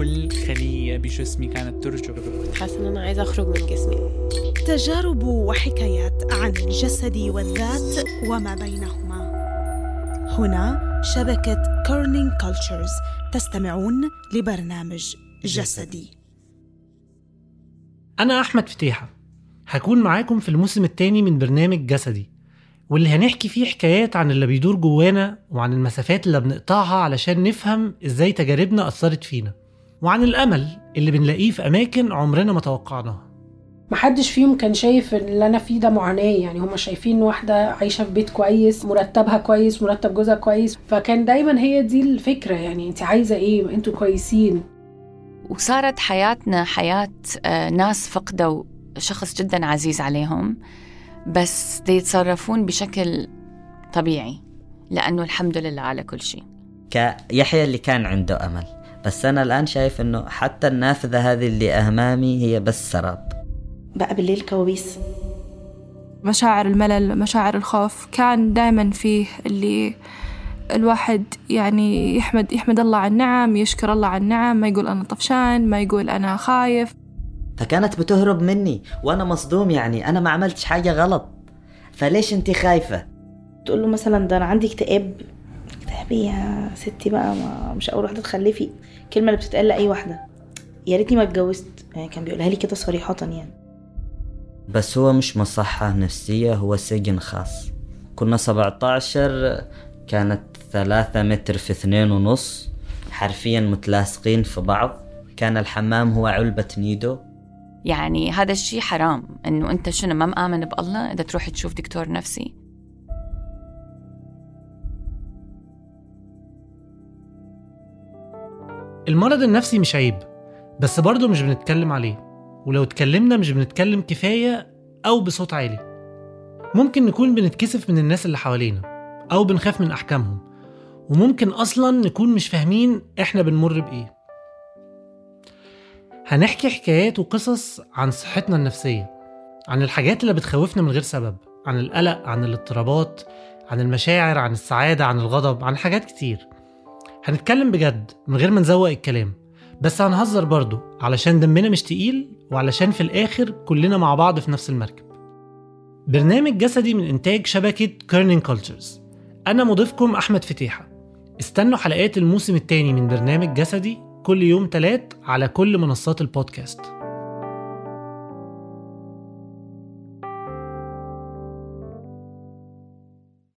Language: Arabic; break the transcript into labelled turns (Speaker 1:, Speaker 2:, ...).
Speaker 1: كل خلية بجسمي كانت ترجف.
Speaker 2: حاسة إن أنا عايزة أخرج من جسمي.
Speaker 3: تجارب وحكايات عن الجسد والذات وما بينهما. هنا شبكة Kerning Cultures تستمعون لبرنامج جسدي.
Speaker 4: أنا أحمد فتيحة. هكون معاكم في الموسم الثاني من برنامج جسدي واللي هنحكي فيه حكايات عن اللي بيدور جوانا وعن المسافات اللي بنقطعها علشان نفهم إزاي تجاربنا أثرت فينا. وعن الأمل اللي بنلاقيه في أماكن عمرنا ما توقعناها.
Speaker 5: محدش فيهم كان شايف اللي أنا فيه ده معاناة يعني هما شايفين واحدة عايشة في بيت كويس مرتبها كويس مرتب جوزها كويس فكان دايما هي دي الفكرة يعني أنت عايزة إيه؟ أنتوا كويسين.
Speaker 6: وصارت حياتنا حياة آه، ناس فقدوا شخص جدا عزيز عليهم بس يتصرفون بشكل طبيعي لأنه الحمد لله على كل شيء.
Speaker 7: كيحيى اللي كان عنده أمل. بس أنا الآن شايف إنه حتى النافذة هذه اللي أمامي هي بس سراب.
Speaker 8: بقى بالليل كوابيس.
Speaker 9: مشاعر الملل مشاعر الخوف كان دائما فيه اللي الواحد يعني يحمد يحمد الله على النعم يشكر الله على النعم ما يقول أنا طفشان ما يقول أنا خايف.
Speaker 7: فكانت بتهرب مني وأنا مصدوم يعني أنا ما عملتش حاجة غلط. فليش أنت خايفة؟
Speaker 8: تقول له مثلا ده أنا عندي اكتئاب. إيه يا ستي بقى ما مش أول واحدة تخلفي. الكلمة اللي بتتقال لأي واحدة. يا ريتني ما اتجوزت. يعني كان بيقولها لي كده صريحة يعني.
Speaker 7: بس هو مش مصحة نفسية هو سجن خاص. كنا 17 كانت ثلاثة متر في اثنين ونص. حرفيا متلاصقين في بعض. كان الحمام هو علبة نيدو.
Speaker 6: يعني هذا الشيء حرام. إنه أنت شنو ما مآمن بألله؟ إذا تروح تشوف دكتور نفسي.
Speaker 4: المرض النفسي مش عيب بس برضه مش بنتكلم عليه. ولو اتكلمنا مش بنتكلم كفاية أو بصوت عالي. ممكن نكون بنتكسف من الناس اللي حوالينا أو بنخاف من أحكامهم. وممكن أصلا نكون مش فاهمين إحنا بنمر بإيه. هنحكي حكايات وقصص عن صحتنا النفسية عن الحاجات اللي بتخوفنا من غير سبب عن القلق عن الاضطرابات عن المشاعر عن السعادة عن الغضب عن حاجات كتير. هنتكلم بجد من غير ما نزوق الكلام بس هنهزر برضه علشان دمنا مش تقيل وعلشان في الآخر كلنا مع بعض في نفس المركب. برنامج جسدي من إنتاج شبكة Kerning Cultures أنا مضيفكم أحمد فتيحة. استنوا حلقات الموسم الثاني من برنامج جسدي كل يوم تلات على كل منصات البودكاست.